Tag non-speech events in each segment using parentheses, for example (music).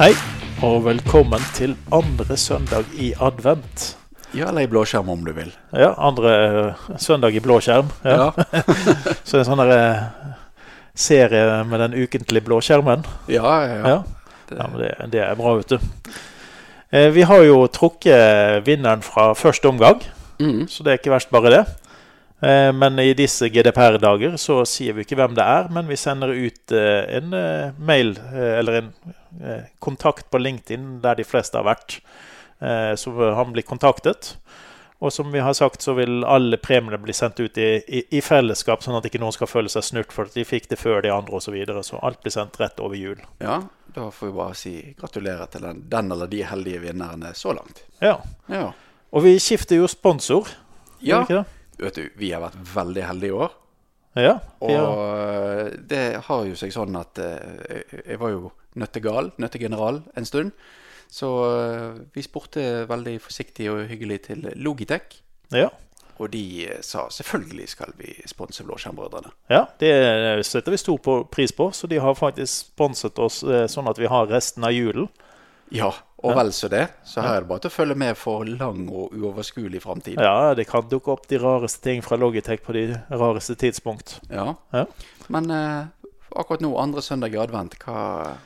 Hei, og velkommen til andre søndag i advent. Ja, eller i blåskjerm om du vil. Ja, andre eh, søndag i blåskjerm. Ja. Ja, (laughs) Så en sånn eh, serie med den ukentlige blåskjermen. ja. ja, ja. Ja, det, det er bra, vet du. Eh, Vi har jo trukket vinneren fra første omgang, mm, så det er ikke verst bare det. Eh, Men i disse GDPR-dager så sier vi ikke hvem det er, men vi sender ut eh, en eh, mail eller en kontakt på LinkedIn der de fleste har vært. Så han blir kontaktet. Og som vi har sagt, så vil alle premiene bli sendt ut i, i, i fellesskap, sånn at ikke noen skal føle seg snurt for at de fikk det før de andre osv. Så, videre. så alt blir sendt rett over jul. ja, da får vi bare si gratulerer til den, den eller de heldige vinnerne så langt. Ja. Ja. Og vi skifter jo sponsor. ja. ikke det? Vet du, vi har vært veldig heldige i år. Ja, Og vi eh, det har jo seg sånn at eh, jeg var jo nøttegal, nøttegeneral, en stund. Så eh, vi spurte veldig forsiktig og hyggelig til Logitech. ja. Og de sa selvfølgelig skal vi sponse Blåskjermbrødrene. Ja, det setter vi stor pris på. Så de har faktisk sponset oss sånn at vi har resten av julen. Ja, og vel så det. Så her er det bare til å følge med for lang og uoverskuelig framtid. Ja, det kan dukke opp de rareste ting fra Logitech på de rareste tidspunkt. Ja. Ja. Men eh, akkurat nå, andre søndag i advent, hva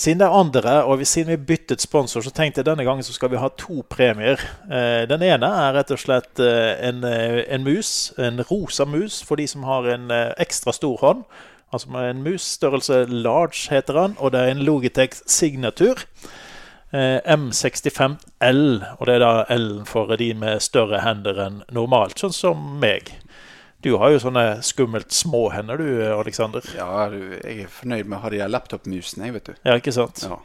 Siden det er andre, og vi, siden vi byttet sponsor, så tenkte jeg denne gangen så skal vi ha to premier. Eh, den ene er rett og slett eh, en, eh, en mus, en rosa mus, for de som har en ekstra stor hånd. Altså med en mus, størrelse large heter den, og det er en Logitech Signature. Eh, M65L, og det er da L-en for de med større hender enn normalt, sånn som meg. Du har jo sånne skummelt små hender du, Aleksander. Ja, jeg er fornøyd med å ha de der laptop-musene, jeg, vet du. Ja, ikke sant? Ja.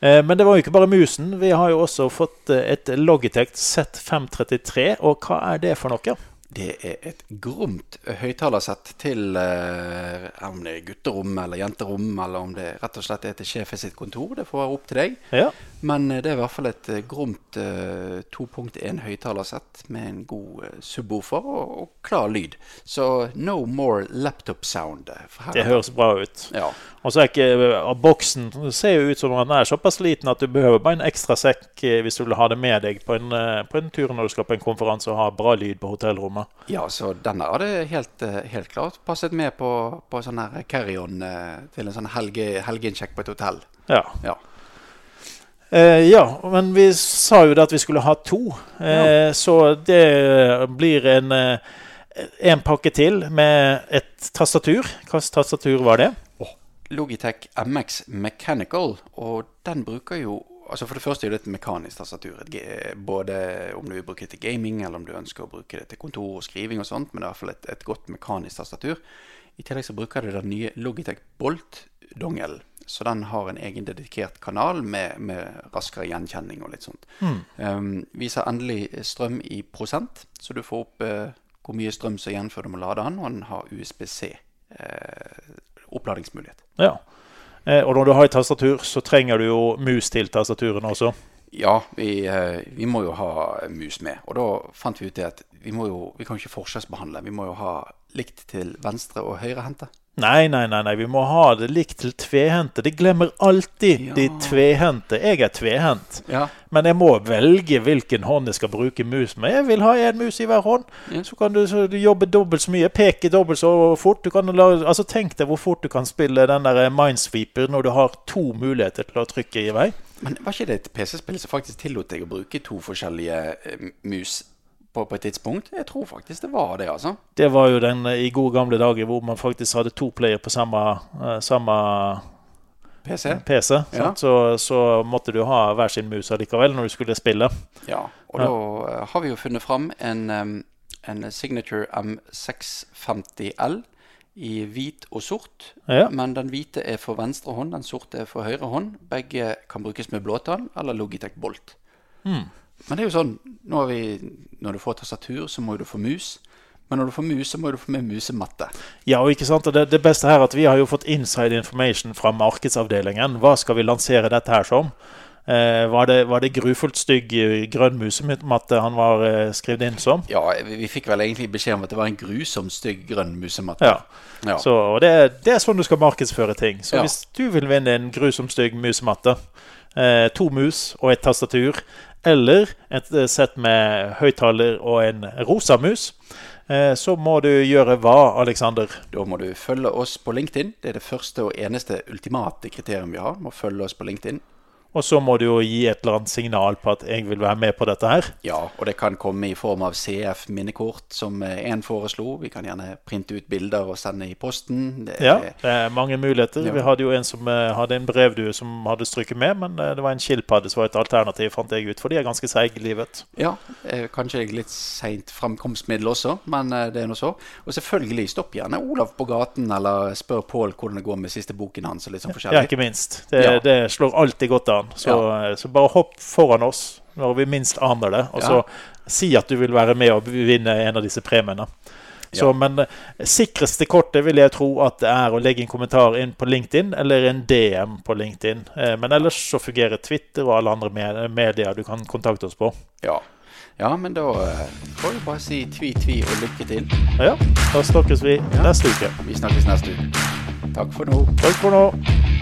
Eh, Men det var jo ikke bare musen. Vi har jo også fått eh, et Logitech Z533. Og hva er det for noe? Det er et gromt høyttalersett til eh, om det er gutterom eller jenterom, eller om det rett og slett er til sjefen sitt kontor. Det får være opp til deg. Ja, Men eh, det er i hvert fall et eh, gromt eh, 2.1 høyttalersett med en god eh, subwoofer og, og klar lyd. Så no more laptop sound. eh, det høres bra ut. Ja. Og så er ikke boksen Boksen ser jo ut som den er såpass liten at du behøver bare en ekstra sekk eh, hvis du vil ha det med deg på en, eh, på en tur når du skal på en konferanse og ha bra lyd på hotellrommet. Ja, så denne hadde helt, eh, helt klart passet med på, på sånn her carry-on eh, til en sånn helge, helgeinnsjekk på et hotell. Ja. Ja. Eh, ja, men vi sa jo det at vi skulle ha to. Eh, Så det blir en, eh, en pakke til med et tastatur. Hvilket tastatur var det? Logitech MX Mechanical, og den bruker jo Altså For det første er det et mekanisk tastatur. Både om du vil bruke det til gaming, eller om du ønsker å bruke det til kontor og skriving og sånt, men det er i hvert fall et, et godt mekanisk tastatur. I tillegg så bruker du den nye Logitech Bolt-dongelen. Så den har en egen dedikert kanal med, med raskere gjenkjenning og litt sånt. Um, viser endelig strøm i prosent, så du får opp uh, hvor mye strøm som er igjen før du må lade den, og den har USBC. Eh, oppladingsmulighet. Ja. Eh, og når du har et tastatur, så trenger du jo mus til tastaturen også. Ja, vi, vi må jo ha mus med. Og da fant vi ut det at vi, må jo, vi kan ikke forskjellsbehandle. Vi må jo ha likt til venstre- og høyrehendte. Nei, nei, nei, nei, vi må ha det likt til tvehendte. De glemmer alltid Ja. de tvehendte. Jeg er tvehendt. Ja. Men jeg må velge hvilken hånd jeg skal bruke mus med. Jeg vil ha en mus i hver hånd. Ja. Så kan du, så du jobbe dobbelt så mye, peke dobbelt så fort. Du kan altså Tenk deg hvor fort du kan spille den der Minesweeper når du har to muligheter til å trykke i vei. Men var ikke det et PC-spill som faktisk tillot deg å bruke to forskjellige eh, mus på, på et tidspunkt? Jeg tror faktisk det var det, altså. Det var jo den eh, i gode gamle dager hvor man faktisk hadde to player på samme, eh, samme PC? PC. Ja. Så, så måtte du ha hver sin mus allikevel når du skulle spille. Ja. Og da eh, har vi jo funnet fram en, en Signature M650L i hvit og sort. Ja. Men den hvite er for venstre hånd, den sorte er for høyre hånd. Begge kan brukes med blåtann eller Logitech Bolt. Hmm. Men det er jo sånn vi, Når du får tastatur, så må du få mus. Men når du får mus, så må du få med musematte. Ja, og ikke sant? Og det, det beste her er at vi har jo fått inside information fra markedsavdelingen. Hva skal vi lansere dette her som? Eh, var, det, var det grufullt stygg eh, grønn musematte han var eh, skrevet inn som? Ja, vi, vi fikk vel egentlig beskjed om at det var en grusom stygg grønn musematte. Ja. Ja. Så, og det, det er sånn du skal markedsføre ting. Så Ja. hvis du vil vinne en grusom stygg musematte, eh, to mus og et tastatur, eller et eh, sett med høyttaler og en rosa mus, eh, så må du gjøre hva, Aleksander? Da må du følge oss på LinkedIn. Det er det første og eneste ultimate kriterium vi har. Må følge oss på LinkedIn. Og så må du jo gi et eller annet signal på at jeg vil være med på dette her. Ja, og det kan komme i form av CF-minnekort, som én foreslo. Vi kan gjerne printe ut bilder og sende i posten. Det, ja, det er mange muligheter. Ja. Vi hadde jo en som uh, hadde en brevdue som hadde stryket med, men uh, det var en skilpadde som var et alternativ, fant jeg ut, for de er ganske seiglivet. Ja, uh, kanskje litt seint framkomstmiddel også, men det er nå så. Og selvfølgelig, stopp gjerne Olav på gaten, eller spør Pål hvordan det går med siste boken hans. og litt sånn forskjellig. Ja, ikke minst. Det, ja. det slår alltid godt an foran. Så, ja. så, bare hopp foran oss når vi minst aner det, og så si at du vil være med og vinne en av disse premiene. Så, ja. Men eh, sikreste kortet vil jeg tro at det er å legge en kommentar inn på LinkedIn eller en DM på LinkedIn. Eh, men ellers så fungerer Twitter og alle andre medier du kan kontakte oss på. Ja, ja men da eh, får vi bare si tvi-tvi og lykke til. Ja, da snakkes vi ja. neste uke. Vi snakkes neste uke. Takk for nå. Takk for nå.